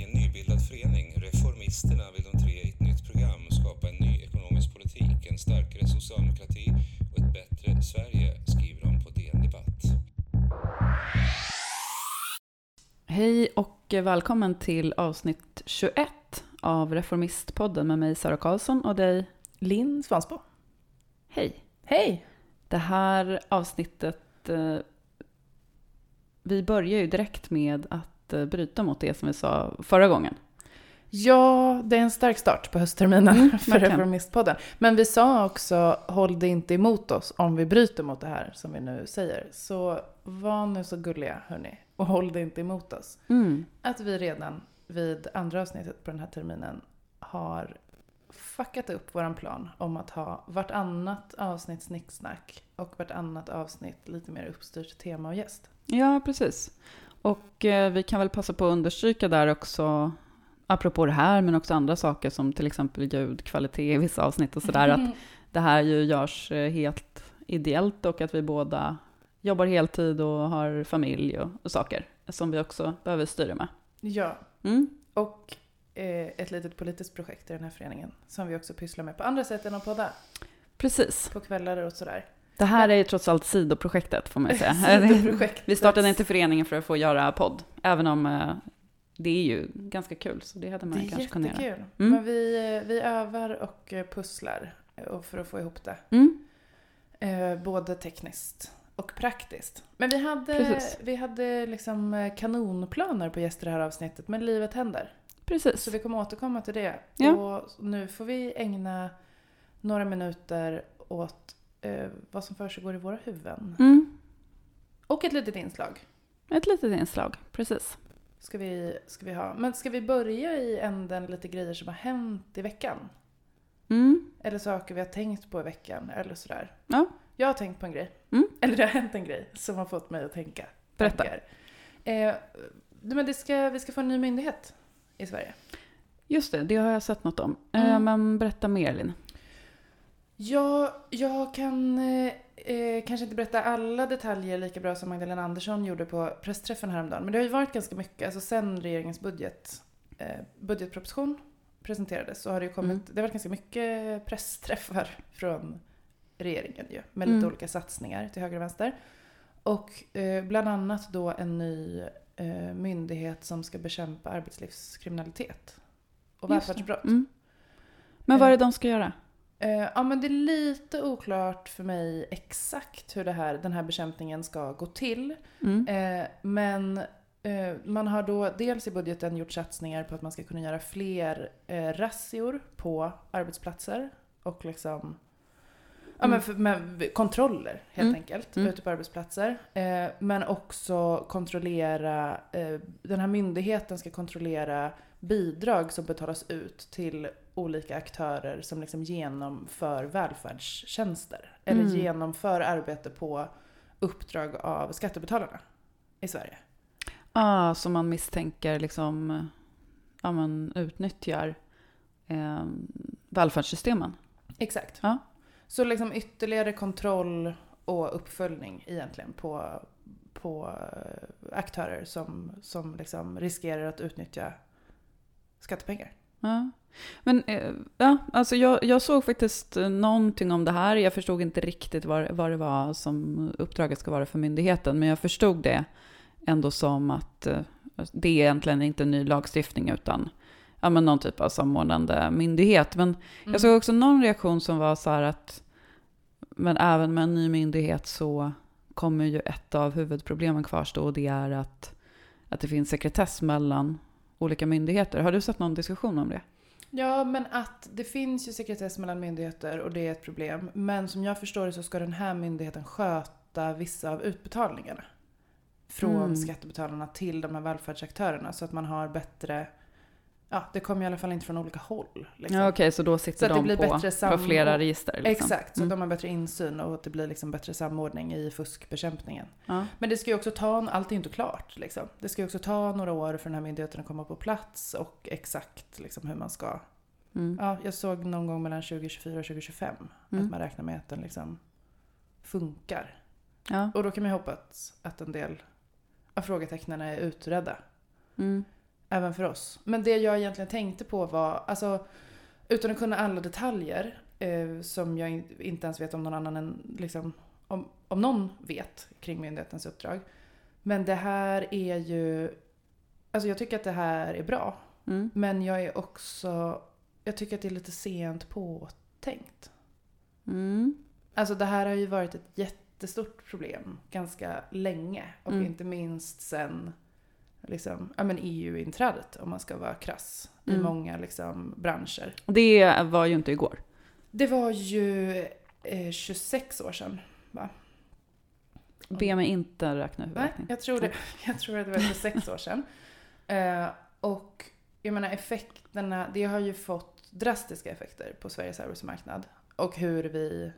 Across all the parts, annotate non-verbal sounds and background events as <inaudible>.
I en nybildad förening, Reformisterna, vill de tre i ett nytt program skapa en ny ekonomisk politik, en starkare socialdemokrati och ett bättre Sverige, skriver de på DN Debatt. Hej och välkommen till avsnitt 21 av Reformistpodden med mig Sara Karlsson och dig. Linn Svansbo. Hej! Hej! Det här avsnittet, eh, vi börjar ju direkt med att eh, bryta mot det som vi sa förra gången. Ja, det är en stark start på höstterminen Mm, <laughs> för. Reformistpodden. Men vi sa också, håll det inte emot oss om vi bryter mot det här som vi nu säger. Så var nu så gulliga, hörni, och håll det inte emot oss. Mm. Att vi redan vid andra avsnittet på den här terminen har fuckat upp våran plan om att ha vartannat avsnitt snicksnack och vartannat avsnitt lite mer uppstyrt tema och gäst. Ja, precis. Och eh, vi kan väl passa på att understryka där också, apropå det här, men också andra saker som till exempel ljudkvalitet i vissa avsnitt och sådär, att <laughs> det här ju görs eh, helt ideellt och att vi båda jobbar heltid och har familj och, och saker som vi också behöver styra med. Ja, Mm. Och eh, ett litet politiskt projekt i den här föreningen som vi också pysslar med på andra sätt än att podda. Precis. På kvällar och sådär. Det här är ju trots allt sidoprojektet får man ju säga. <laughs> Vi startade inte föreningen för att få göra podd, även om eh, det är ju ganska kul, så det hade man Det är kanske kunnat göra. jättekul. Mm. Men vi, eh, vi övar och eh, pusslar för att få ihop det. Mm. Både tekniskt och praktiskt. Men vi hade, Precis. vi hade liksom kanonplaner på gäster i det här avsnittet, men livet händer. Precis. Så vi kommer återkomma till det. Ja. Och nu får vi ägna några minuter åt eh, vad som försiggår i våra huvuden. Mm. Och ett litet inslag Ett litet inslag, precis. ska vi, ska vi ha. Men ska vi börja i änden lite grejer som har hänt i veckan? Mm. Eller saker vi har tänkt på i veckan eller sådär. Ja. Jag har tänkt på en grej. Mm. Eller det har hänt en grej som har fått mig att tänka. Berätta. Eh, men det ska, vi ska få en ny myndighet i Sverige. Just det, det har jag sett något om. Eh, Mm. men berätta mer, Linn. Ja, jag kan eh, eh, kanske inte berätta alla detaljer lika bra som Magdalena Andersson gjorde på pressträffen häromdagen. Men det har ju varit ganska mycket, alltså sen regeringens budget, eh, budgetproposition presenterades så har det ju kommit, Mm. det har varit ganska mycket pressträffar från regeringen ju. Med lite Mm. olika satsningar till höger och vänster. Och eh, bland annat då en ny eh, myndighet som ska bekämpa arbetslivskriminalitet och välfärdsbrott. Mm. Men vad är det Eh. de ska göra? Eh, ja, men det är lite oklart för mig exakt hur det här, den här bekämpningen ska gå till. Mm. Eh, men eh, man har då dels i budgeten gjort satsningar på att man ska kunna göra fler eh, razzior på arbetsplatser och liksom Ja, Mm. men för, med kontroller helt Mm. enkelt Mm. ute på arbetsplatser. Eh, men också kontrollera, eh, den här myndigheten ska kontrollera bidrag som betalas ut till olika aktörer som liksom genomför välfärdstjänster. Eller Mm. genomför arbete på uppdrag av skattebetalarna i Sverige. Ah, som man misstänker liksom, ja, man utnyttjar eh, välfärdssystemen. Exakt. Ja. Så liksom ytterligare kontroll och uppföljning egentligen på, på eh, aktörer som, som liksom riskerar att utnyttja skattepengar. Ja. Men eh, ja, alltså jag, jag såg faktiskt någonting om det här. Jag förstod inte riktigt vad, vad det var som uppdraget ska vara för myndigheten. Men jag förstod det ändå som att eh, det är egentligen inte en ny lagstiftning utan ja, men någon typ av samordnande myndighet. Men Mm. jag såg också någon reaktion som var så här att men även med en ny myndighet så kommer ju ett av huvudproblemen kvarstå och det är att, att det finns sekretess mellan olika myndigheter. Har du sett någon diskussion om det? Ja, men att det finns ju sekretess mellan myndigheter och det är ett problem. Men som jag förstår det så ska den här myndigheten sköta vissa av utbetalningarna. Från Mm. skattebetalarna till de här välfärdsaktörerna så att man har bättre Ja, det kommer i alla fall inte från olika håll. Liksom. Ja, Okej, så då Så sitter att det de blir på, bättre på sam- flera register? Liksom. Exakt, så Mm. de har bättre insyn och det blir liksom bättre samordning i fuskbekämpningen. Ja. Men det ska ju också ta, allt är ju inte klart liksom. Det ska ju också ta några år för den här myndigheten att komma på plats och exakt liksom hur man ska. Mm. Ja, jag såg någon gång mellan 2024 och 2025 Mm. att man räknar med att den liksom funkar. Ja. Och då kan man ju hoppas att en del av frågetecknen är utredda. Även för oss. Men det jag egentligen tänkte på var, alltså utan att kunna alla detaljer, eh, som jag in, inte ens vet om någon annan än, liksom, om, om någon vet kring myndighetens uppdrag. Men det här är ju, alltså jag tycker att det här är bra. Mm. Men jag är också, jag tycker att det är lite sent påtänkt. Mm. Alltså det här har ju varit ett jättestort problem ganska länge. Och Mm. inte minst sen liksom, ja, men EU-inträdet om man ska vara krass. I Mm. många liksom, branscher. Det var ju inte igår. Det var ju eh, 26 år sedan. Be mig inte räkna Nej, huvudräkning. jag tror, det, <laughs> jag tror att det var 26 år sedan. <laughs> Eh, och jag menar effekterna, det har ju fått drastiska effekter på Sveriges arbetsmarknad. Och hur vi,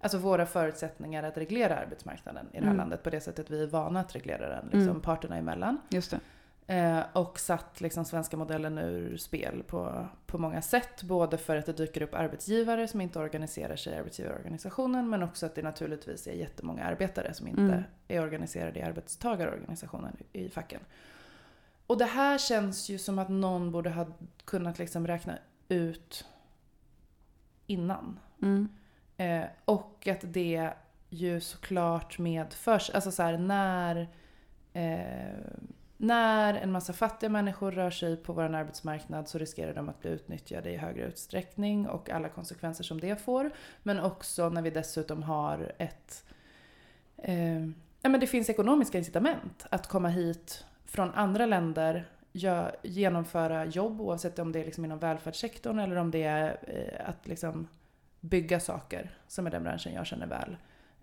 alltså våra förutsättningar att reglera arbetsmarknaden i det här Mm. landet på det sättet vi är vana att reglera den, liksom Mm. parterna emellan. Just det. Eh, och satt liksom svenska modellen ur spel på, på många sätt. Både för att det dyker upp arbetsgivare som inte organiserar sig i arbetsgivarorganisationen men också att det naturligtvis är jättemånga arbetare som inte Mm. är organiserade i arbetstagarorganisationen i facken. Och det här känns ju som att någon borde ha kunnat liksom räkna ut innan. Mm. Eh, och att det ju såklart medförs, alltså så här när, eh, när en massa fattiga människor rör sig på vår arbetsmarknad så riskerar de att bli utnyttjade i högre utsträckning och alla konsekvenser som det får. Men också när vi dessutom har ett, eh, ja men det finns ekonomiska incitament att komma hit från andra länder genomföra jobb oavsett om det är liksom inom välfärdssektorn eller om det är eh, att liksom bygga saker, som är den branschen jag känner väl,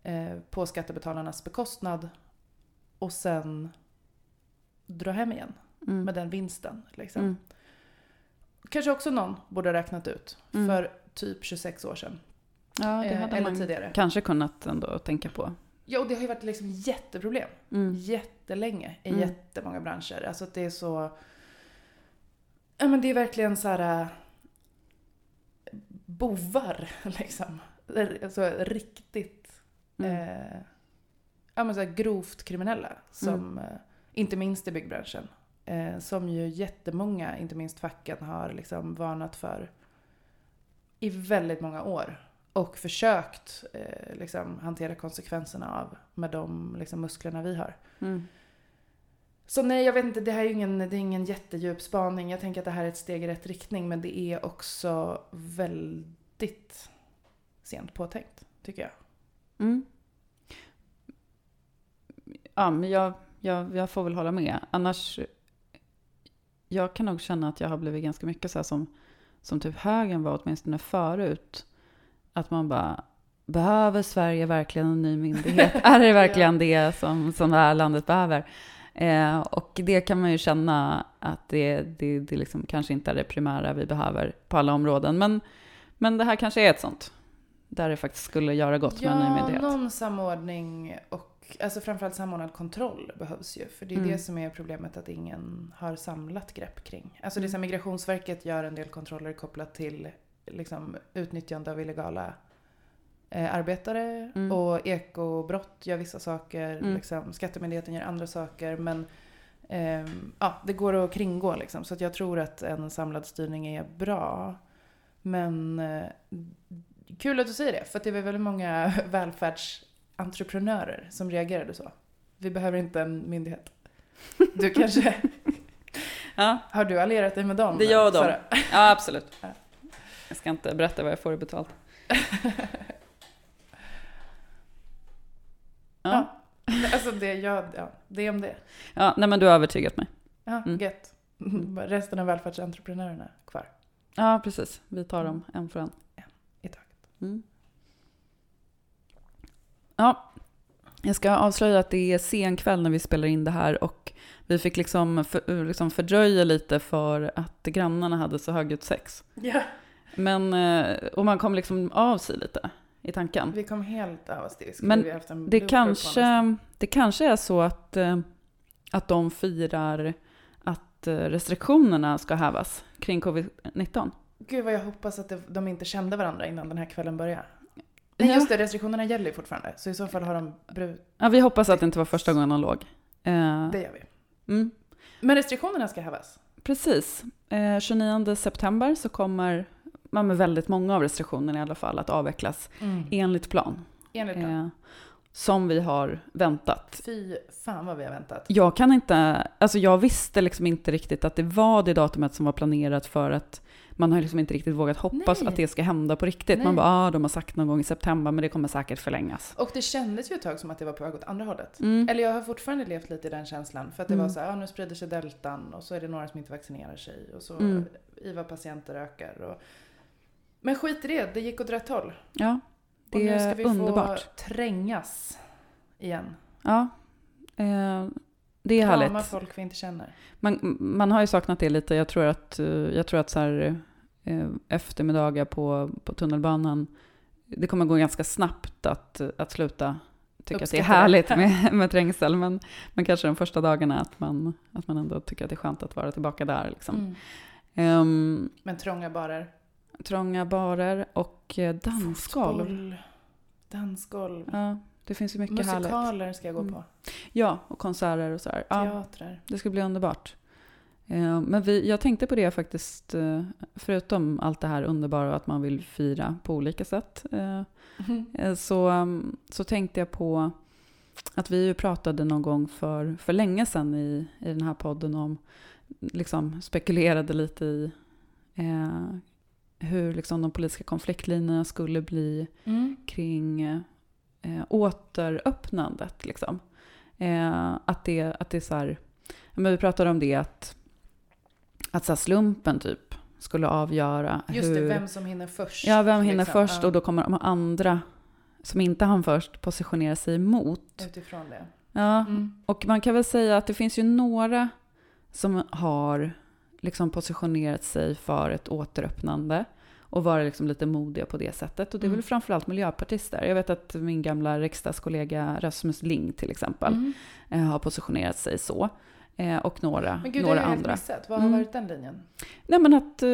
eh, på skattebetalarnas bekostnad och sen dra hem igen Mm. med den vinsten. Liksom. Mm. Kanske också någon borde ha räknat ut Mm. för typ 26 år sedan. Ja, det eh, hade eller man tidigare. kanske kunnat ändå tänka på. Ja, och det har ju varit liksom jätteproblem. Mm. Jättelänge i Mm. jättemånga branscher. Alltså att det är så... Ja men det är verkligen så här... Bovar <laughs> liksom. Alltså riktigt... Mm. Eh, ja men så grovt kriminella. Som, eh, inte minst i byggbranschen. Eh, som ju jättemånga, inte minst facken, har liksom varnat för i väldigt många år. Och försökt eh, liksom, hantera konsekvenserna av med de liksom, musklerna vi har. Mm. Så nej, jag vet inte, det här är ingen, det är ingen jättedjup spaning. Jag tänker att det här är ett steg i rätt riktning, men det är också väldigt sent påtänkt, tycker jag. Mm. Ja, men jag, jag, jag får väl hålla med. Annars, jag kan nog känna att jag har blivit ganska mycket så här som, som typ högern var åtminstone förut. Att man bara, behöver Sverige verkligen en ny myndighet? <laughs> är det verkligen det som, som det här landet behöver? Eh, och det kan man ju känna att det, det, det liksom kanske inte är det primära vi behöver på alla områden. Men, men det här kanske är ett sånt. Där det faktiskt skulle göra gott med en ny Ja, myndighet. någon samordning och alltså framförallt samordnad kontroll behövs ju. För det är Mm. det som är problemet att ingen har samlat grepp kring. Alltså det är så här, Migrationsverket gör en del kontroller kopplat till liksom, utnyttjande av illegala eh, arbetare. Mm. Och ekobrott gör vissa saker. Mm. Liksom, Skattemyndigheten gör andra saker. Men ehm, ja, det går att kringgå liksom. Så att jag tror att en samlad styrning är bra. Men eh, kul att du säger det. För det var väldigt många <laughs> välfärdsentreprenörer som reagerade så. Vi behöver inte en myndighet. Du <laughs> kanske, <laughs> Ja, har du allierat dig med dem? Det gör de. Sara? ja absolut. Ja. Jag ska inte berätta vad jag får betalt. Ja, Alltså det, ja, ja, det är om det. ja nej men du har övertygat mig. Ja, Mm. gött. <laughs> Resten av välfärdsentreprenörerna kvar Ja, precis. Vi tar dem en för en. i taget. Mm. Ja, jag ska avslöja att det är sen kväll när vi spelar in det här och vi fick liksom, för, liksom fördröja lite för att grannarna hade så högljutt sex. Ja. Men, eh, och man kom liksom av sig lite i tanken. Vi kom helt av oss. Det Men Det kanske, det kanske är så att, eh, att de firar att eh, restriktionerna ska hävas kring covid-19. Gud vad jag hoppas att de inte kände varandra innan den här kvällen började. Nej just det, restriktionerna gäller ju fortfarande. Så i så fall har de brutit. Ja, vi hoppas att det inte var första gången de låg. Eh, Det gör vi. mm. Men restriktionerna ska hävas? Precis. Eh, 29 september så kommer men väldigt många av restriktionerna i alla fall att avvecklas Mm. enligt plan. Enligt plan. Eh, som vi har väntat. Fy fan vad vi har väntat. Jag kan inte, alltså jag visste liksom inte riktigt att det var det datumet som var planerat för att man har liksom inte riktigt vågat hoppas Nej. att det ska hända på riktigt. Man Nej. bara, ah, de har sagt någon gång i september, men det kommer säkert förlängas. Och det kändes ju ett tag som att det var på väg åt andra hållet. Mm. Eller jag har fortfarande levt lite i den känslan. För att det Mm. var så här, ja, nu sprider sig deltan och så är det några som inte vaccinerar sig. Och så Mm. IVA-patienter ökar. Och... Men skit i det, det gick åt rätt håll. Ja, Och det nu ska är vi underbart. få trängas igen. Ja, eh, det är Krama härligt. folk vi inte känner. Man, man har ju saknat det lite. Jag tror att, eh, jag tror att så här, eh, eftermiddagar på, på tunnelbanan, det kommer gå ganska snabbt att, att sluta tycka att det är härligt med, <laughs> med trängsel. Men, men kanske de första dagarna att man, att man ändå tycker att det är skönt att vara tillbaka där. Liksom. Mm. Ehm, Men trånga barer. Trånga barer och eh, dansgolv. Fotboll, Dansgolv. Ja, det finns ju mycket härligt. Musikaler ska jag gå Mm. på. Ja, och konserter och så här. Ja. Teatrar. Det ska bli underbart. Eh, Men vi, jag tänkte på det faktiskt, eh, förutom allt det här underbara och att man vill fira på olika sätt, <laughs> så, um, så tänkte jag på att vi ju pratade någon gång för, för länge sedan i, i den här podden om, liksom spekulerade lite i eh, hur liksom de politiska konfliktlinjerna skulle bli Mm. kring eh, återöppnandet. Liksom. Eh, att det, att det är så här, men vi pratade om det att, att så slumpen typ skulle avgöra Just hur... det, vem som hinner först. ja, vem hinner liksom. först och då kommer de andra som inte hann först positionera sig emot. Utifrån det. Ja, Mm. och man kan väl säga att det finns ju några som har liksom positionerat sig för ett återöppnande och varit liksom lite modiga på det sättet. Och det är Mm. väl framförallt miljöpartister. Jag vet att min gamla riksdagskollega Rasmus Ling till exempel Mm. eh, har positionerat sig så. Eh, och några, Men gud, det några jag helt andra. missat. Vad har Mm. varit den linjen? Nej men att eh,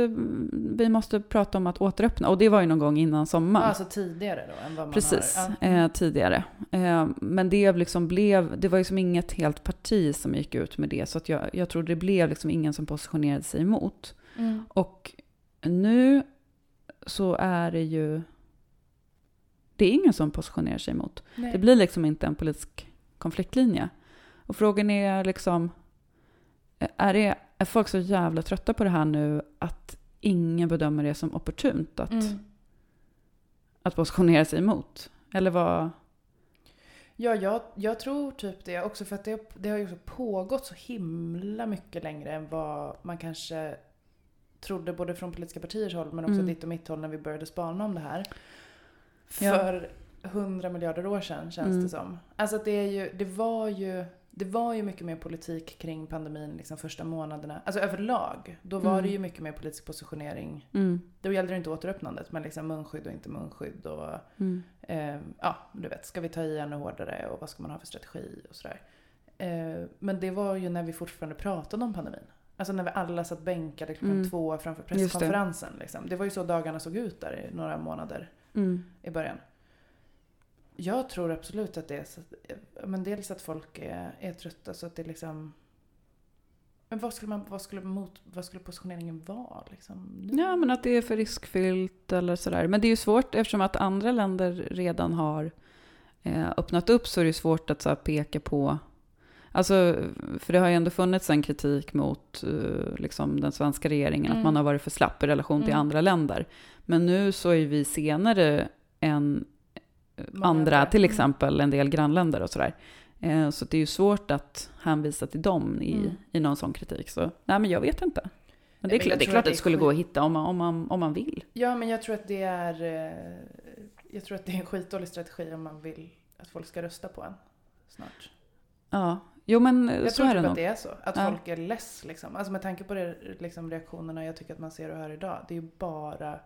vi måste prata om att återöppna. Och det var ju någon gång innan sommaren. Alltså tidigare då än vad man Precis, har. Eh, tidigare. Eh, men det liksom blev, det var ju som inget helt parti som gick ut med det. Så att jag, jag tror det blev liksom ingen som positionerade sig emot. Mm. Och nu så är det ju, det är ingen som positionerar sig emot. Nej. Det blir liksom inte en politisk konfliktlinje. Och frågan är liksom, är, det, är folk så jävla trötta på det här nu att ingen bedömer det som opportunt att, Mm. att positionera sig emot? Eller vad? Ja, jag, jag tror typ det också för att det, det har ju pågått så himla mycket längre än vad man kanske trodde både från politiska partiers håll men också Mm. ditt och mitt håll när vi började spana om det här. Ja. För hundra miljarder år sedan känns Mm. det som. Alltså det, är ju, det, var ju, det var ju mycket mer politik kring pandemin liksom första månaderna. Alltså överlag. Då var Mm. det ju mycket mer politisk positionering. Mm, Då gällde det inte återöppnandet men liksom munskydd och inte munskydd och mm, Eh, ja, du vet, ska vi ta i ännu hårdare och vad ska man ha för strategi och sådär. Eh, men det var ju när vi fortfarande pratade om pandemin. Alltså när vi alla satt bänkade klockan Mm. två framför presskonferensen. Det. Liksom. det var ju så dagarna såg ut där i några månader mm. i början. Jag tror absolut att det är så men dels att folk är, är trötta så att det liksom men vad skulle, man, vad skulle, mot, vad skulle positioneringen vara? Liksom? Ja, men att det är för riskfyllt eller sådär. Men det är ju svårt eftersom att andra länder redan har eh, öppnat upp så är det svårt att så här, peka på Alltså, för det har ju ändå funnits en kritik mot eh, liksom, den svenska regeringen, Mm. att man har varit för slapp i relation till Mm. andra länder. Men nu så är vi senare än andra, andra. till Mm. exempel en del grannländer och sådär. Eh, så det är ju svårt att hänvisa till dem i, Mm. i någon sån kritik. Så nej, men jag vet inte. Men det är, men klart, jag det är tror klart att att det skulle skit- gå att hitta om man, om man, om man vill. Ja, men jag tror att det är... eh, Jag tror att det är en skitdålig strategi om man vill att folk ska rösta på en snart. Ja, jo men eh, Jag så tror är typ det att nog. det är så. Att Ja. folk är less liksom. Alltså med tanke på det, liksom, reaktionerna jag tycker att man ser och hör idag. Det är ju bara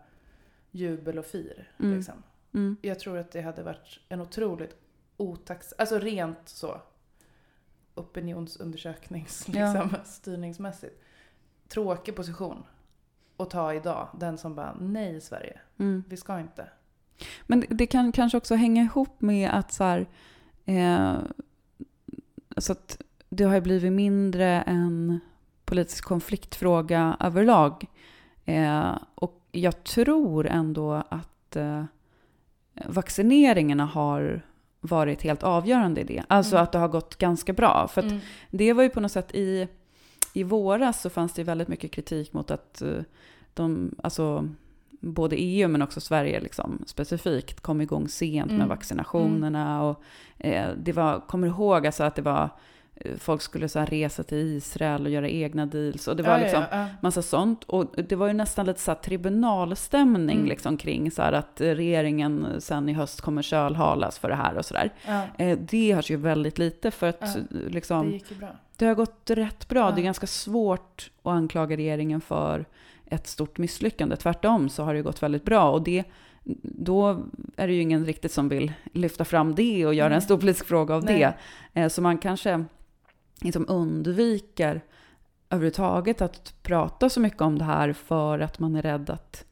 jubel och fir. Mm. Liksom. Mm. Jag tror att det hade varit en otroligt otax... Alltså rent så opinionsundersöknings, Ja. liksom, styrningsmässigt. Tråkig position att ta idag. Den som bara, nej Sverige, Mm. vi ska inte. Men det, det kan kanske också hänga ihop med att så här, eh, så att det har blivit mindre en politisk konfliktfråga överlag. Eh, och jag tror ändå att eh, vaccineringarna har varit helt avgörande i det. Alltså mm. att det har gått ganska bra. För mm. det var ju på något sätt i, i våras så fanns det väldigt mycket kritik mot att eh, de, alltså både EU men också Sverige liksom, specifikt kom igång sent mm. med vaccinationerna. Och, eh, det var, kommer ihåg alltså att det var folk skulle så resa till Israel och göra egna deals. Och det var ja, liksom ja, ja. massa sånt. Och det var ju nästan lite så tribunalstämning mm. liksom kring så att regeringen sen i höst kommer kölhalas för det här och sådär. Eh, det har ju väldigt lite för att liksom, det, gick ju bra. det har gått rätt bra. Det är ganska svårt att anklaga regeringen för ett stort misslyckande. Tvärtom så har det gått väldigt bra. Och det, då är det ju ingen riktigt som vill lyfta fram det och göra Nej. en stor politisk fråga av Nej. det. Eh, så man kanske liksom undviker överhuvudtaget att prata så mycket om det här för att man är rädd att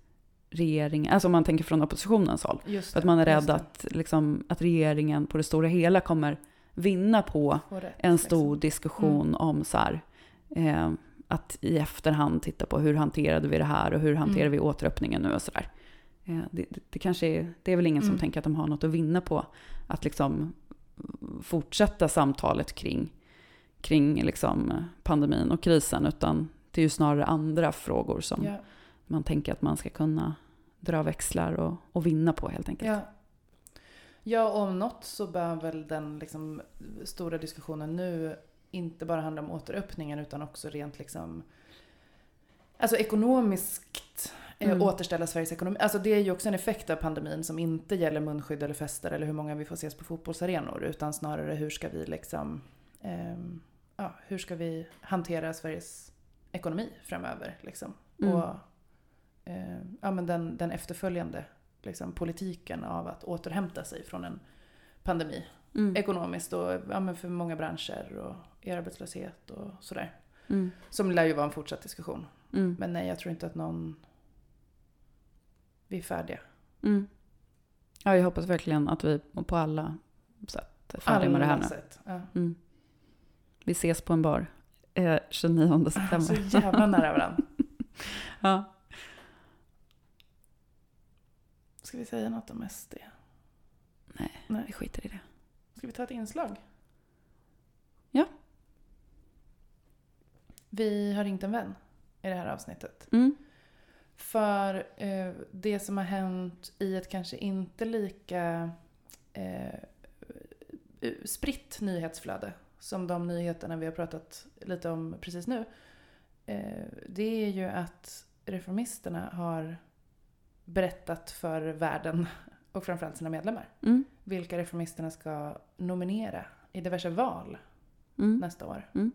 regeringen, alltså om man tänker från oppositionens håll, det, för att man är rädd att, liksom, att regeringen på det stora hela kommer vinna på rätt, en stor liksom. diskussion mm. om så här, eh, att i efterhand titta på hur hanterade vi det här och hur hanterar mm. vi återöppningen nu och sådär. Eh, det, det, det, kanske är, det är väl ingen mm. som tänker att de har något att vinna på att liksom fortsätta samtalet kring, kring liksom pandemin och krisen, utan det är ju snarare andra frågor som ja. man tänker att man ska kunna dra växlar och, och vinna på helt enkelt. Ja. Ja, om något så bör väl den liksom stora diskussionen nu inte bara handlar om återöppningen utan också rent liksom Alltså ekonomiskt eh, mm. återställa Sveriges ekonomi. Alltså det är ju också en effekt av pandemin som inte gäller munskydd eller fester eller hur många vi får ses på fotbollsarenor utan snarare hur ska vi liksom eh, ja, hur ska vi hantera Sveriges ekonomi framöver liksom. Mm. Och eh, ja, men den, den efterföljande liksom, politiken av att återhämta sig från en pandemi mm. ekonomiskt och ja, men för många branscher och arbetslöshet och sådär. Mm. Som lär ju vara en fortsatt diskussion. Mm. Men nej, jag tror inte att någon... Vi är färdiga. Mm. Ja, jag hoppas verkligen att vi på alla sätt är färdiga med det här nu. Sätt, ja. Vi ses på en bar eh, 29 september. Så jävla nära varandra. <laughs> ja. Ska vi säga något om SD? Nej, nej, vi skiter i det. Ska vi ta ett inslag? Ja. Vi har ringt en vän i det här avsnittet. Mm. För eh, det som har hänt i ett kanske inte lika eh, spritt nyhetsflöde som de nyheterna vi har pratat lite om precis nu. Eh, det är ju att reformisterna har berättat för världen <laughs> och framförallt sina medlemmar mm. vilka reformisterna ska nominera i diverse val mm. nästa år. Mm.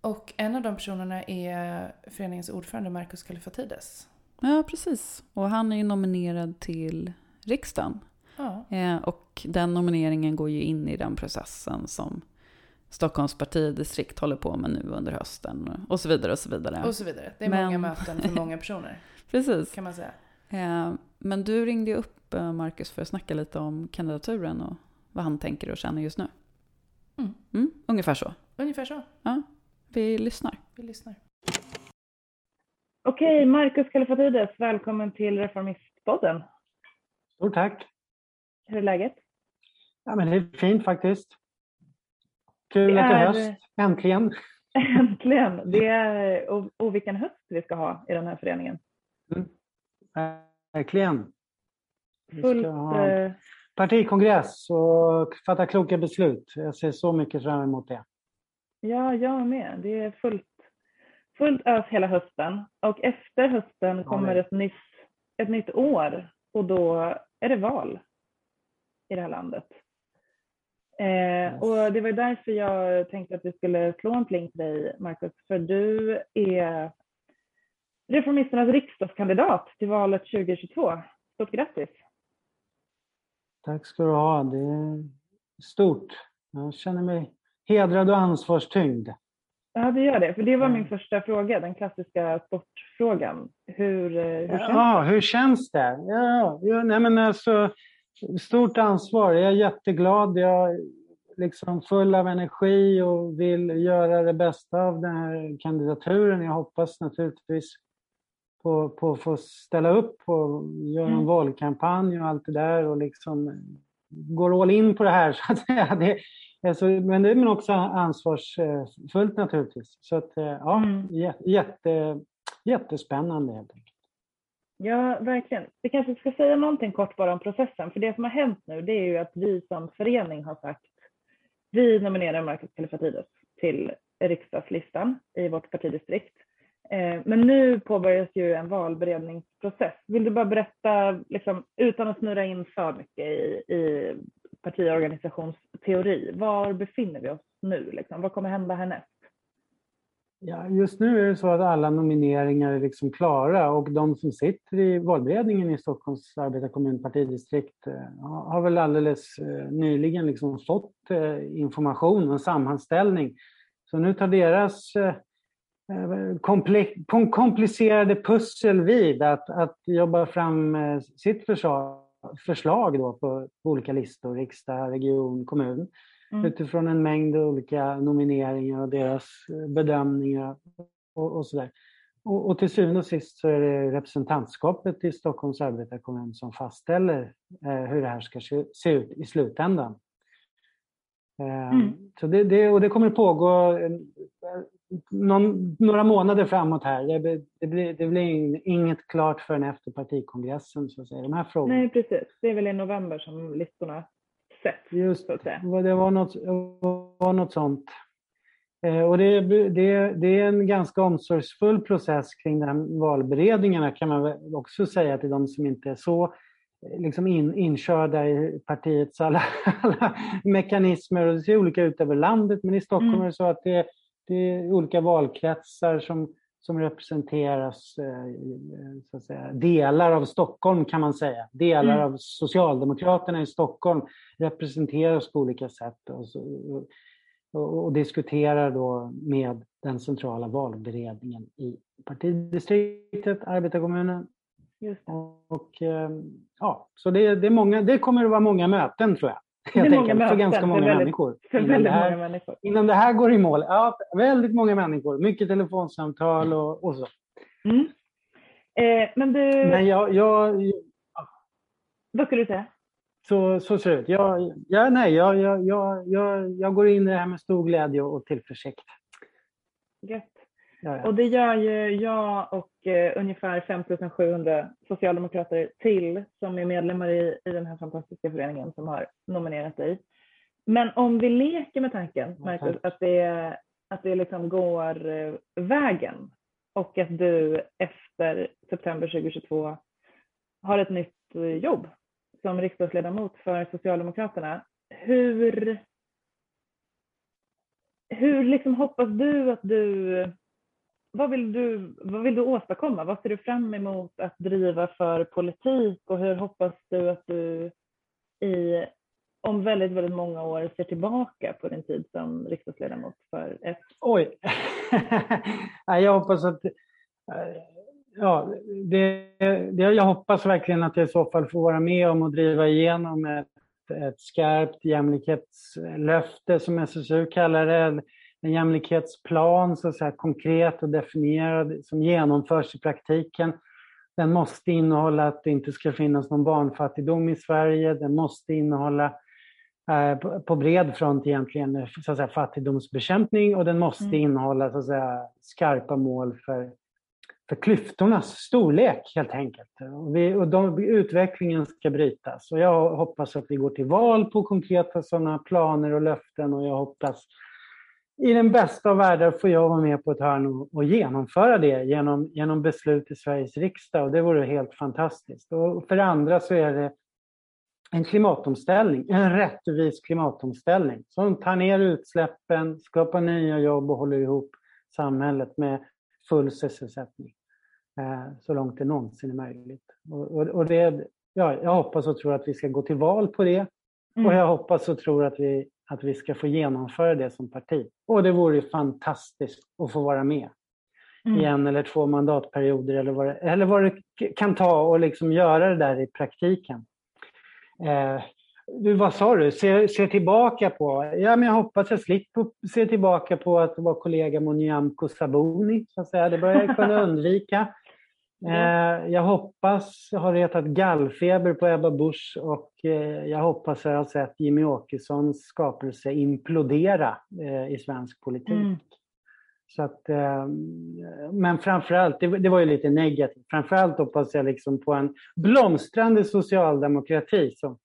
Och en av de personerna är föreningens ordförande Marcus Kallifatides. Ja, precis. Och han är ju nominerad till riksdagen. Ja. Eh, och den nomineringen går ju in i den processen som Stockholms partidistrikt håller på med nu under hösten. Och så vidare och så vidare. Och så vidare. Det är Men... många möten för många personer. <laughs> precis. Kan man säga. Eh, men du ringde ju upp eh, Marcus för att snacka lite om kandidaturen och vad han tänker och känner just nu. Mm. Mm, ungefär så. Ungefär så. Ja, vi lyssnar. Vi lyssnar. Okej, Marcus Kallifatides, välkommen till Reformistpodden. Stort tack. Hur är läget? Ja, men det är fint faktiskt. Kul det att det är höst, äntligen. <laughs> Äntligen! Det är, och, och vilken höst vi ska ha i den här föreningen. Mm. Verkligen. Vi ska ha eh, partikongress och fatta kloka beslut. Jag ser så mycket fram emot det. Ja, jag med. Det är fullt, fullt ös hela hösten. Och efter hösten kommer ett nytt, ett nytt år och då är det val i det här landet. Eh, och det var därför jag tänkte att vi skulle slå en pling till dig, Marcus, för du är Reformisternas riksdagskandidat till valet 2022. Stort grattis! Tack ska du ha. Det är stort. Jag känner mig hedrad och ansvarstyngd. Ja, det gör det. För det var min första fråga, den klassiska sportfrågan. Hur, eh, hur känns ja, det? hur känns det? Ja, ja, nej men alltså, stort ansvar. Jag är jätteglad. Jag liksom full av energi och vill göra det bästa av den här kandidaturen. Jag hoppas naturligtvis på, på att få ställa upp och göra en mm. valkampanj och allt det där och liksom går all in på det här. <laughs> Så att säga. Det, alltså, men det är också ansvarsfullt naturligtvis. Så att, ja, mm. jätte, jättespännande helt enkelt. Ja, verkligen. Vi kanske ska säga någonting kort bara om processen, för det som har hänt nu det är ju att vi som förening har sagt vi nominerar Marcus Kallifatides till riksdagslistan i vårt partidistrikt. Eh, men nu påbörjas ju en valberedningsprocess. Vill du bara berätta, liksom, utan att snurra in för mycket i, i partiorganisationsteori, var befinner vi oss nu? Liksom? Vad kommer hända härnäst? Ja, just nu är det så att alla nomineringar är liksom klara och de som sitter i valberedningen i Stockholms arbetarkommun partidistrikt eh, har väl alldeles eh, nyligen liksom fått eh, information och sammanställning. Så nu tar deras komplicerade pussel vid att, att jobba fram sitt förslag, förslag då på olika listor, riksdag, region, kommun mm. utifrån en mängd olika nomineringar och deras eh, bedömningar och, och sådär. Och, och till syvende och sist så är det representantskapet i Stockholms arbetarkommun som fastställer eh, hur det här ska se ut i slutändan. Eh, mm. Så det, det, och det kommer pågå någon, några månader framåt här. Det, det, blir, det blir inget klart förrän efter partikongressen. Så att säga. De här frågorna. Nej, precis. Det är väl i november som listorna sätt. Just säga. det, var något, var något sånt. Eh, och det, det, det, är en ganska omsorgsfull process kring de här valberedningarna kan man också säga till de som inte är så eh, liksom in, inkörda i partiets alla, <laughs> alla mekanismer. Och det ser olika ut över landet men i Stockholm mm. är det så att det, det är olika valkretsar som som representeras, eh, så att säga, delar av Stockholm kan man säga. Delar mm. av Socialdemokraterna i Stockholm representeras på olika sätt och, och, och, diskuterar då med den centrala valberedningen i partidistriktet, arbetarkommunen. Och, eh, ja, så det, det, är många, det kommer att vara många möten tror jag. Många möten, för ganska många väldigt, människor. För innan, det här, många människor. innan det här går i mål. Ja, väldigt många människor. Mycket telefonsamtal och, och så. Mm. Eh, men du... Men jag, jag, ja. Vad skulle du säga? Så, så ser det ut. Jag, jag, nej, jag, jag, jag, jag, går in i det här med stor glädje och tillförsikt. Gött. Ja. Och det gör ju jag och eh, ungefär 5700 socialdemokrater till som är medlemmar i, i den här fantastiska föreningen som har nominerat dig. Men om vi leker med tanken, Marcus, att det, att det liksom går eh, vägen och att du efter september 2022 har ett nytt eh, jobb som riksdagsledamot för Socialdemokraterna. Hur, hur liksom hoppas du att du vad vill, du, vad vill du åstadkomma? Vad ser du fram emot att driva för politik och hur hoppas du att du i, om väldigt, väldigt många år ser tillbaka på din tid som riksdagsledamot för ett? Oj! <laughs> jag hoppas att eh, Ja, det, det, jag hoppas verkligen att jag i så fall får vara med om att driva igenom ett, ett skarpt jämlikhetslöfte som SSU kallar det en jämlikhetsplan, så att säga, konkret och definierad, som genomförs i praktiken. Den måste innehålla att det inte ska finnas någon barnfattigdom i Sverige. Den måste innehålla eh, på bred front egentligen så att säga, fattigdomsbekämpning och den måste mm. innehålla så att säga, skarpa mål för, för klyftornas storlek helt enkelt. Och, vi, och de, utvecklingen ska brytas. Och jag hoppas att vi går till val på konkreta sådana planer och löften och jag hoppas i den bästa av världar får jag vara med på ett hörn och, och, genomföra det genom, genom beslut i Sveriges riksdag och det vore helt fantastiskt. Och för det andra så är det en klimatomställning, en rättvis klimatomställning som tar ner utsläppen, skapar nya jobb och håller ihop samhället med full sysselsättning eh, så långt det någonsin är möjligt. Och, och, och det, ja, jag hoppas och tror att vi ska gå till val på det mm. och jag hoppas och tror att vi att vi ska få genomföra det som parti. Och det vore fantastiskt att få vara med mm. i en eller två mandatperioder eller vad det, eller vad det kan ta och liksom göra det där i praktiken. Eh, du, vad sa du? Se, se tillbaka på? Ja, men jag hoppas jag slipper se tillbaka på att vara kollega med Nyamko Sabuni, så att säga. Det börjar jag kunna <laughs> undvika. Eh, jag hoppas jag har retat gallfeber på Ebba Busch och eh, jag hoppas jag har sett Jimmy Åkessons skapelse implodera eh, i svensk politik. Mm. Så att, men framförallt, det var ju lite negativt, framförallt hoppas jag liksom på en blomstrande socialdemokrati som,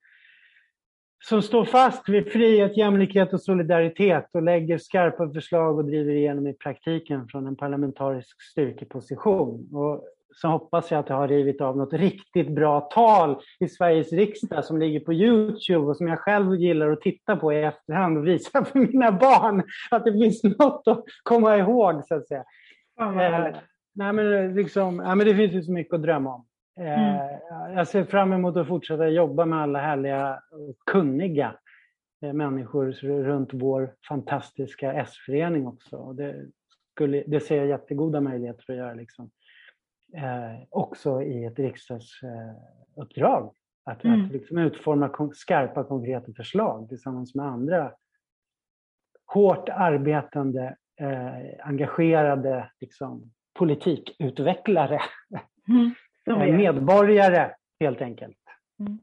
som står fast vid frihet, jämlikhet och solidaritet och lägger skarpa förslag och driver igenom i praktiken från en parlamentarisk styrkeposition. Och så hoppas jag att jag har rivit av något riktigt bra tal i Sveriges riksdag som ligger på Youtube och som jag själv gillar att titta på i efterhand och visa för mina barn att det finns något att komma ihåg så att säga. eh, nej, men liksom, ja, men det finns ju så mycket att drömma om. Eh, mm. Jag ser fram emot att fortsätta jobba med alla härliga och kunniga eh, människor runt vår fantastiska S-förening också. Det, skulle, det ser jag jättegoda möjligheter att göra. Liksom eh, också i ett riksdagsuppdrag. Att, mm. att liksom utforma skarpa konkreta förslag tillsammans med andra hårt arbetande, eh, engagerade liksom, politikutvecklare. Mm. <laughs> Eh, medborgare, helt enkelt. Mm.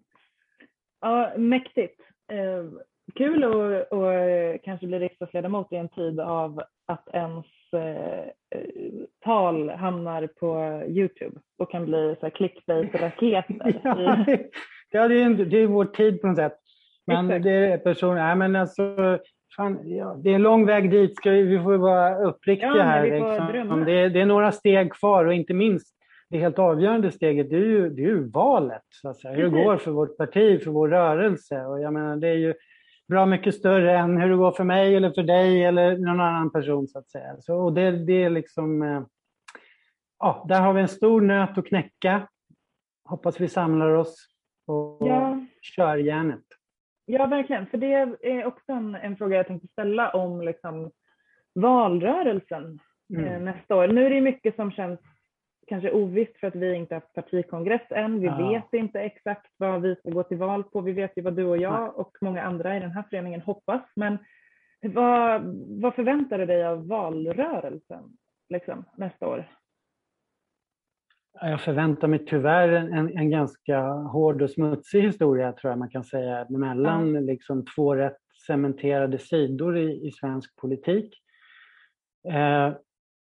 Ja, mäktigt. Eh, kul att kanske bli riksdagsledamot i en tid av att ens eh, tal hamnar på Youtube och kan bli så clickbait-raketer. <laughs> ja, det, är, det är vår tid på något sätt. Men Exakt. det är person, nej men alltså, fan, ja, det är en lång väg dit, ska vi, vi får vara uppriktiga ja, här. Liksom. Det, det, är några steg kvar och inte minst det helt avgörande steget det är ju, det är ju valet. Så att säga. Hur det går för vårt parti, för vår rörelse. Och jag menar, det är ju bra mycket större än hur det går för mig eller för dig eller någon annan person så att säga. Så, och det, det är liksom, eh, ja, där har vi en stor nöt att knäcka. Hoppas vi samlar oss och ja. kör järnet. Ja, verkligen. För det är också en, en fråga jag tänkte ställa om liksom, valrörelsen mm. eh, nästa år. Nu är det mycket som känns kanske ovisst för att vi inte haft partikongress än. Vi ja. vet inte exakt vad vi ska gå till val på. Vi vet ju vad du och jag och många andra i den här föreningen hoppas. Men vad, vad förväntar du dig av valrörelsen liksom, nästa år? Jag förväntar mig tyvärr en, en ganska hård och smutsig historia tror jag man kan säga mellan mm. liksom, två rätt cementerade sidor i, i svensk politik. Eh,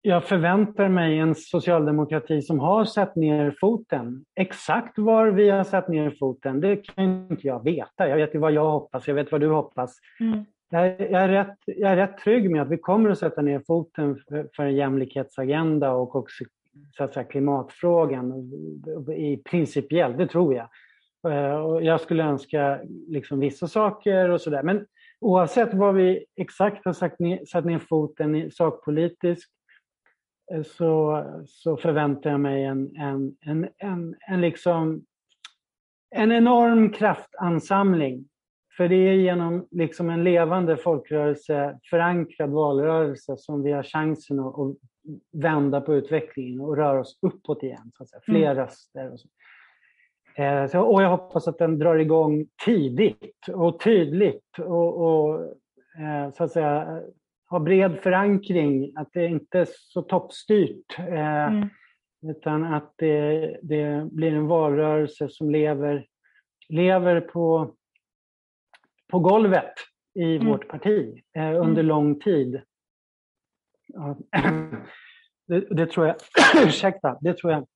jag förväntar mig en socialdemokrati som har satt ner foten. Exakt var vi har satt ner foten, det kan inte jag veta. Jag vet vad jag hoppas, jag vet vad du hoppas. Mm. Jag, är rätt, jag är rätt trygg med att vi kommer att sätta ner foten för, för en jämlikhetsagenda och också så att säga, klimatfrågan i principiellt, det tror jag. Eh, och jag skulle önska liksom vissa saker och sådär. Men oavsett vad vi exakt har sagt ner, satt ner foten sakpolitiskt så, så förväntar jag mig en, en, en, en, en, liksom, en enorm kraftansamling. För det är genom liksom en levande folkrörelse, förankrad valrörelse som vi har chansen att, att vända på utvecklingen och röra oss uppåt igen. Så att säga. Fler mm. röster. Och, så. Eh, så, och jag hoppas att den drar igång tidigt och tydligt och, och eh, så att säga har bred förankring, att det inte är så toppstyrt. Eh, mm. Utan att det, det, blir en valrörelse som lever, lever på, på golvet i mm. vårt parti eh, under mm. lång tid. Ja, <clears throat> det, det, tror jag, <clears throat> ursäkta, det tror jag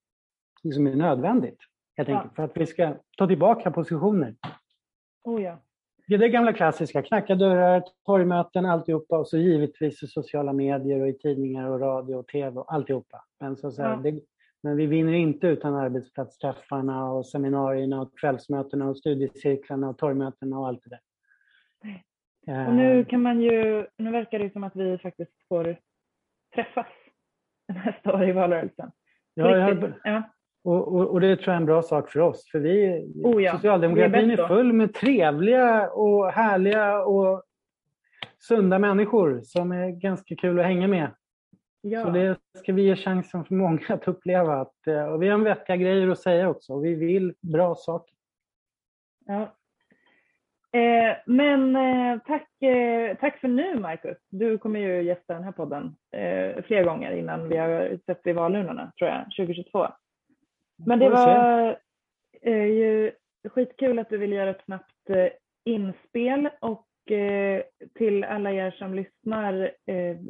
liksom är nödvändigt. Helt enkelt, ja. För att vi ska ta tillbaka positioner. Oh ja. Det är gamla klassiska, knacka dörrar, torgmöten, alltihopa och så givetvis i sociala medier och i tidningar och radio och tv och alltihopa. Men, så, så ja. det, men vi vinner inte utan arbetsplatsträffarna och seminarierna och kvällsmötena och studiecirklarna och torgmötena och allt det där. Och nu eh. kan man ju, nu verkar det som att vi faktiskt får träffas nästa år i valrörelsen. Ja, jag, ja. Och, och, och, det tror jag är en bra sak för oss, för vi, oh ja, socialdemokratin är, är full med trevliga och härliga och sunda människor som är ganska kul att hänga med. Ja. Så det ska vi ge chansen för många att uppleva. Att, eh, och vi har vettiga grejer att säga också och vi vill bra saker. Ja. Eh, men eh, tack, eh, tack för nu Marcus. Du kommer ju gästa den här podden eh, flera gånger innan vi har sett i valurnorna tror jag, 2022. Men det var eh, ju skitkul att du vill göra ett snabbt eh, inspel och till alla er som lyssnar,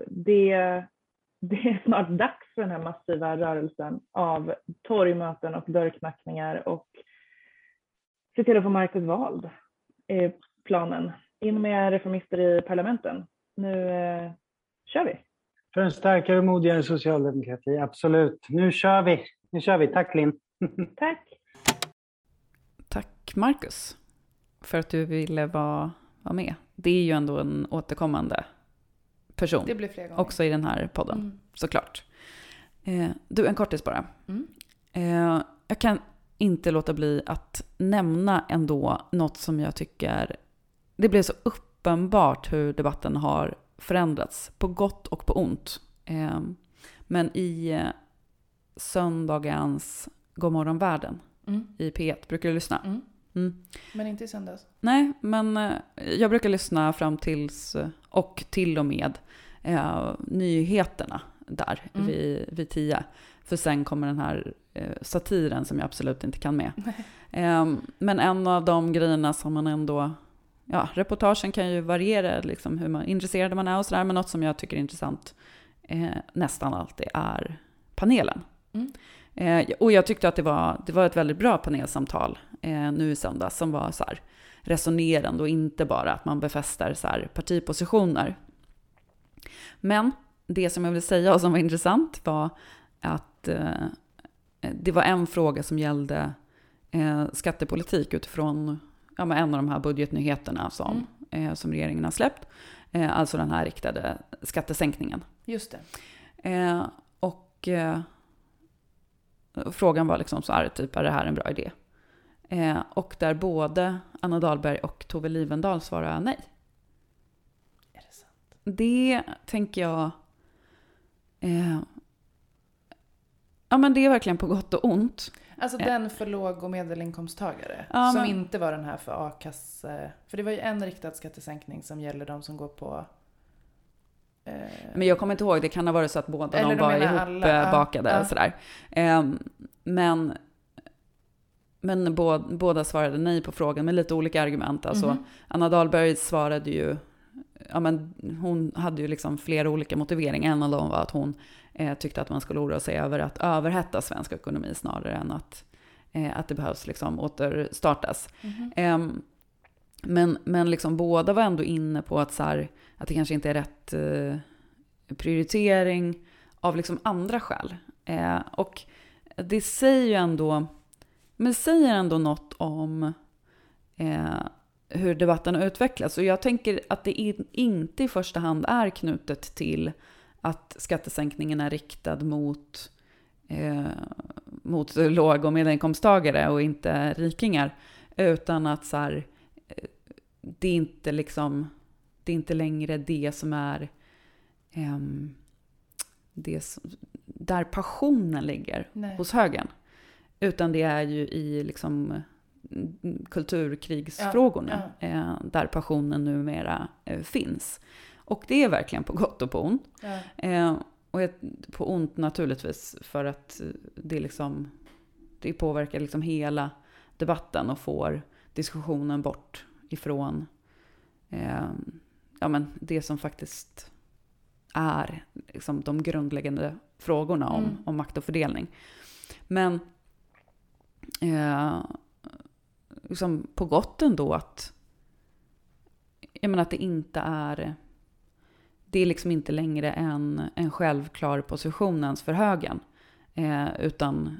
det, <laughs> det är snart dags för den här massiva rörelsen av torgmöten och dörrknackningar och se till att få Marcus vald är planen. In med reformister i parlamenten. Nu eh, kör vi! För en starkare och modigare socialdemokrati, absolut. Nu kör vi! Nu kör vi. Tack Linn! <laughs> Tack! Tack Marcus, för att du ville vara, vara med. Det är ju ändå en återkommande person. Det blir fler gånger. Också i den här podden, mm. såklart. Eh, du, en kortis bara. Mm. Eh, jag kan inte låta bli att nämna ändå något som jag tycker... Det blev så uppenbart hur debatten har förändrats, på gott och på ont. Ehm, men i eh, söndagens Godmorgon världen mm. i P1, brukar du lyssna? Mm. Mm. Men inte i söndags? Nej, men eh, jag brukar lyssna fram tills och till och med eh, nyheterna där mm. vid, vid tio. För sen kommer den här eh, satiren som jag absolut inte kan med. Eh, men en av de grejerna som man ändå, ja, reportagen kan ju variera liksom hur man, intresserad man är och sådär, men något som jag tycker är intressant eh, nästan alltid är panelen. Mm. Eh, och jag tyckte att det var, det var ett väldigt bra panelsamtal eh, nu i söndags som var så här resonerande och inte bara att man befäster så här partipositioner. Men det som jag vill säga och som var intressant var att eh, det var en fråga som gällde eh, skattepolitik utifrån ja, en av de här budgetnyheterna som, mm. eh, som regeringen har släppt. Eh, alltså den här riktade skattesänkningen. Just det. Och frågan var liksom så här, typ, är det här en bra idé? och där både Anna Dahlberg och Tove Livendal svarade nej. Är det sant? Det tänker jag Eh, ja men det är verkligen på gott och ont. Alltså eh. den för låg och medelinkomsttagare? Ja, som men... inte var den här för a-kasse... För det var ju en riktad skattesänkning som gäller de som går på... Eh... Men jag kommer inte ihåg, det kan ha varit så att båda Eller de var ihopbakade ja, ja. sådär. Eh, men men båda svarade nej på frågan med lite olika argument. Alltså, mm -hmm. Anna Dahlberg svarade ju ja, men hon hade ju liksom flera olika motiveringar. En av dem var att hon eh, tyckte att man skulle oroa sig över att överhetta svensk ekonomi snarare än att, eh, att det behövs liksom återstartas. Mm -hmm. eh, men men liksom båda var ändå inne på att, så här, att det kanske inte är rätt eh, prioritering av liksom andra skäl. Eh, och det säger ju ändå, men säger ändå något om eh, hur debatten har utvecklats. Och jag tänker att det inte i första hand är knutet till att skattesänkningen är riktad mot, eh, mot låg och medelinkomsttagare och inte rikingar. Utan att så här, eh, det är inte liksom, det är inte längre det som är eh, det som, där passionen ligger Nej. hos högern. Utan det är ju i liksom kulturkrigsfrågorna, ja, ja. Eh, där passionen numera eh, finns. Och det är verkligen på gott och på ont. Ja. Eh, och på ont naturligtvis för att det, liksom, det påverkar liksom hela debatten och får diskussionen bort ifrån ja, men det som faktiskt är liksom de grundläggande frågorna om, mm. om makt och fördelning. Men eh, liksom på gott ändå att, jag menar att det inte är, det är liksom inte längre en, en självklar position ens för högen. Eh, utan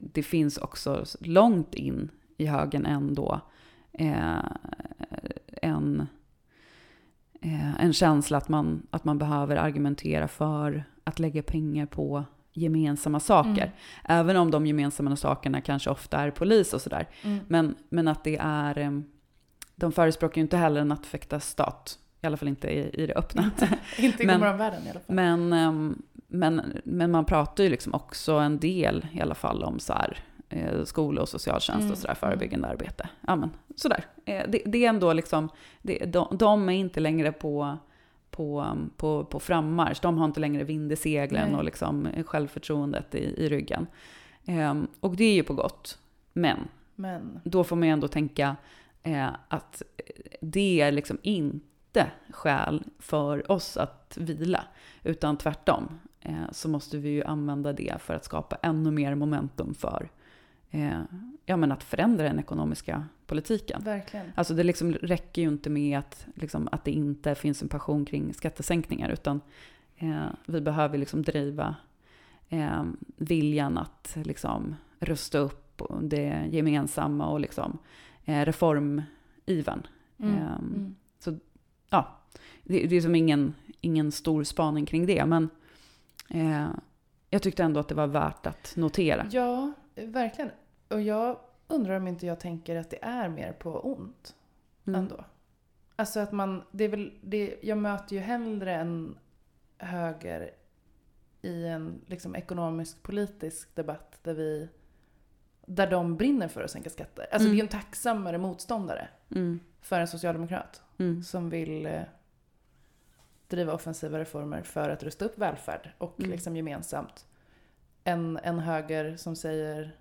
det finns också långt in i högen ändå eh, en, en känsla att man, att man behöver argumentera för att lägga pengar på gemensamma saker. Mm. Även om de gemensamma sakerna kanske ofta är polis och sådär. Mm. Men, men att det är... Eh, de förespråkar ju inte heller en nattväktarstat. I alla fall inte i, i det öppna. <laughs> Inte, i världen i alla fall. Men, ehm, men, men man pratar ju liksom också en del i alla fall om så här, eh, skola och socialtjänst Mm, och sådär, förebyggande arbete. Ja, men sådär. Eh, det, det är ändå liksom, det, de, de är inte längre på, på, på, på frammarsch. De har inte längre vind i seglen Nej. och liksom självförtroendet i, i ryggen. Eh, och det är ju på gott. Men Men, då får man ju ändå tänka eh, att det är liksom inte skäl för oss att vila, utan tvärtom eh, så måste vi ju använda det för att skapa ännu mer momentum för eh, ja, men att förändra den ekonomiska politiken. verkligen. Alltså det liksom räcker ju inte med att, liksom, att det inte finns en passion kring skattesänkningar, utan eh, vi behöver liksom driva eh, viljan att liksom rusta upp det gemensamma och liksom, eh, reformiven. Mm. Ehm, Mm. Ja, det, det är som ingen, ingen stor spaning kring det, men eh, jag tyckte ändå att det var värt att notera. Ja, verkligen. Och jag undrar om inte jag tänker att det är mer på ont Mm. ändå. Alltså att man, det är väl, det, jag möter ju hellre en höger i en liksom ekonomisk politisk debatt där vi där de brinner för att sänka skatter. Alltså Mm. det är ju en tacksammare motståndare Mm. för en socialdemokrat Mm. som vill eh, driva offensiva reformer för att rusta upp välfärd och Mm. liksom gemensamt. En, en höger som säger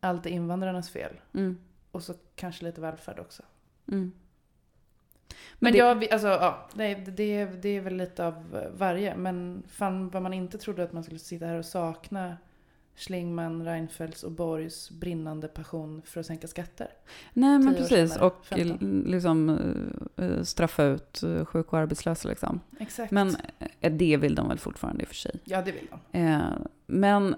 allt är invandrarnas fel Mm. och så kanske lite välfärd också. Mm. Men det- jag, vi- alltså, ja, det, det, det är väl lite av varje. Men fan vad man inte trodde att man skulle sitta här och sakna Schlingmann, Reinfeldts och Borgs brinnande passion för att sänka skatter. Nej, men precis. senare, Och 15. liksom eh, straffa ut eh, sjuka och arbetslösa. Liksom. Exakt. Men eh, det vill de väl fortfarande i och för sig. ja, det vill de. Eh, men,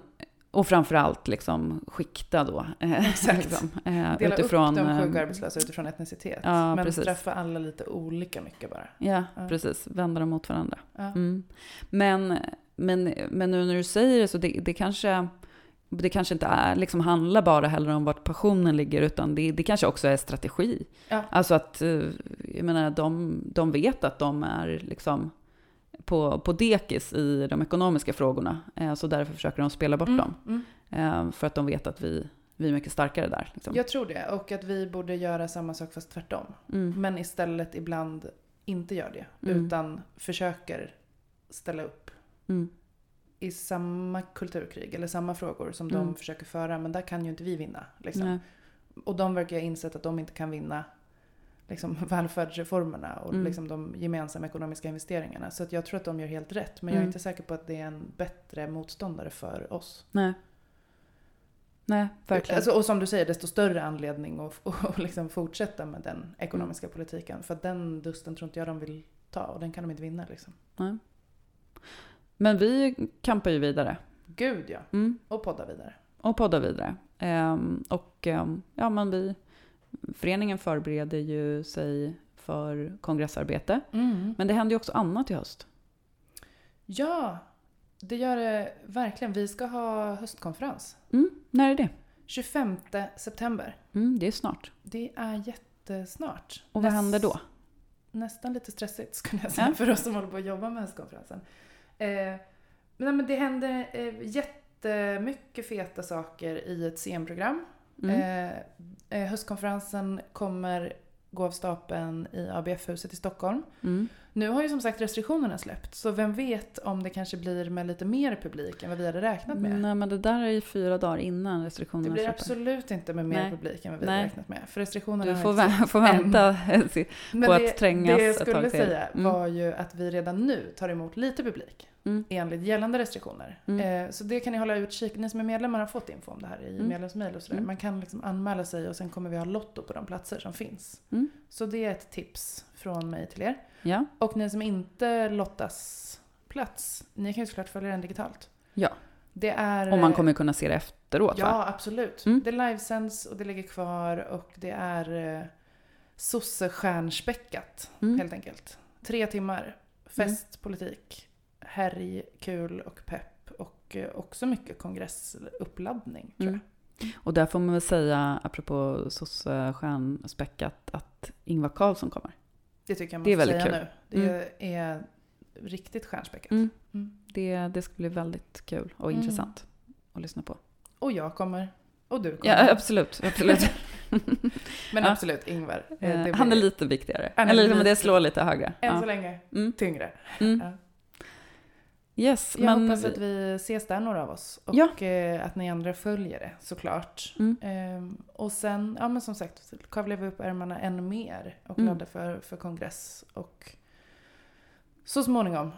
och framförallt liksom skikta då. eh, <laughs> Exakt. liksom, eh, Dela utifrån, upp de eh, sjuka och arbetslösa utifrån etnicitet. Ja, men precis. straffa alla lite olika mycket bara. Ja, Ja. precis. Vända dem mot varandra. Ja. Mm. Men, men, men nu när du säger det så det, det kanske det kanske inte är, liksom handlar bara heller om vart passionen ligger, utan det, det kanske också är strategi. Ja. Alltså att, eh, jag menar, de, de vet att de är liksom på, på dekis i de ekonomiska frågorna, eh, så därför försöker de spela bort dem. Mm. Eh, för att de vet att vi, vi är mycket starkare där. Liksom. Jag tror det. Och att vi borde göra samma sak fast tvärtom. Mm. Men istället ibland inte gör det. Mm. Utan försöker ställa upp Mm. i samma kulturkrig eller samma frågor som Mm. de försöker föra. Men där kan ju inte vi vinna. Liksom. Och de verkar ha insett att de inte kan vinna liksom, <laughs> välfärdsreformerna och Mm. liksom, de gemensamma ekonomiska investeringarna. Så att jag tror att de gör helt rätt. Men jag är Mm. inte säker på att det är en bättre motståndare för oss. Nej. Nej, verkligen. Alltså, och som du säger, desto större anledning att <laughs> och, liksom fortsätta med den ekonomiska Mm. politiken. För den dusten tror inte jag de vill ta och den kan de inte vinna. Liksom. Nej. Men vi kampar ju vidare. Gud ja. Mm. Och podda vidare. och podda vidare. Ehm, och ehm, ja, men vi, föreningen förbereder ju sig för kongressarbete. Men det händer ju också annat i höst. Ja, det gör det verkligen. Vi ska ha höstkonferens. Mm, när är det? 25 september. Mm, det är snart. Det är jättesnart. Och vad händer då? Nästan lite stressigt skulle jag säga Ja. för oss som håller på att jobba med höstkonferensen. Eh, men, nej, men det händer eh, jättemycket feta saker i ett CM-program. Mm. Eh, eh, höstkonferensen kommer gå av stapeln i ABF-huset i Stockholm. Mm. Nu har ju som sagt restriktionerna släppt, så vem vet om det kanske blir med lite mer publik än vad vi hade räknat med. Nej, men det där är ju fyra dagar innan restriktionerna Det blir släpper. absolut inte med mer Nej. publik än vad vi Nej. hade räknat med. För restriktionerna Du har får, inte vä- får vänta. <laughs> Men på det, att trängas Det jag ett skulle tag till. säga Mm. var ju att vi redan nu tar emot lite publik. Mm. Enligt gällande restriktioner. Mm. Eh, så det kan ni hålla utkik. Ni som är medlemmar har fått info om det här i Mm. medlemsmail och sådär. Mm. Man kan liksom anmäla sig och sen kommer vi ha lotto på de platser som finns. Mm. Så det är ett tips från mig till er. Ja, Och ni som inte lottas plats, ni kan ju såklart följa den digitalt. Ja. Det är... och man kommer kunna se det efteråt va? Ja, absolut. Mm. Det livesänds och det ligger kvar och det är eh, sossestjärnspäckat Mm. helt enkelt. Tre timmar. Fest, politik, härj, kul och pepp och eh, också mycket kongressuppladdning tror jag. Mm. Och där får man väl säga, apropå sosse-stjärnspäckat, att Ingvar Carlsson kommer. Det tycker jag man Det är får väldigt säga kul. nu. Det är riktigt stjärnspäckat. Mm. Mm. Det, det ska bli väldigt kul och Mm. intressant att lyssna på. Och jag kommer. Och du kommer. Ja, absolut. absolut. <laughs> Men Ja. absolut, Ingvar. eh, Eh, det Han är blir- lite viktigare. Är Eller lite- det slår lite högre. Än Ja. så länge Mm. tyngre. Mm. Ja. Yes, Jag men... hoppas att vi ses där några av oss. Och Ja. eh, att ni andra följer det såklart. Mm. Ehm, och sen, ja men som sagt, kavlar vi upp ärmarna ännu mer och Mm. laddar för, för kongress. Och så småningom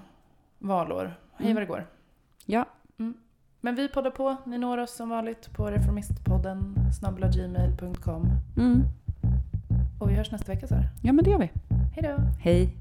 valår. Hej Mm. vad det går. Ja. Mm. Men vi poddar på. Ni når oss som vanligt på reformistpodden snabblaggmail.com. Mm. Och vi hörs nästa vecka så. Ja, men det gör vi. Hej då! Hej.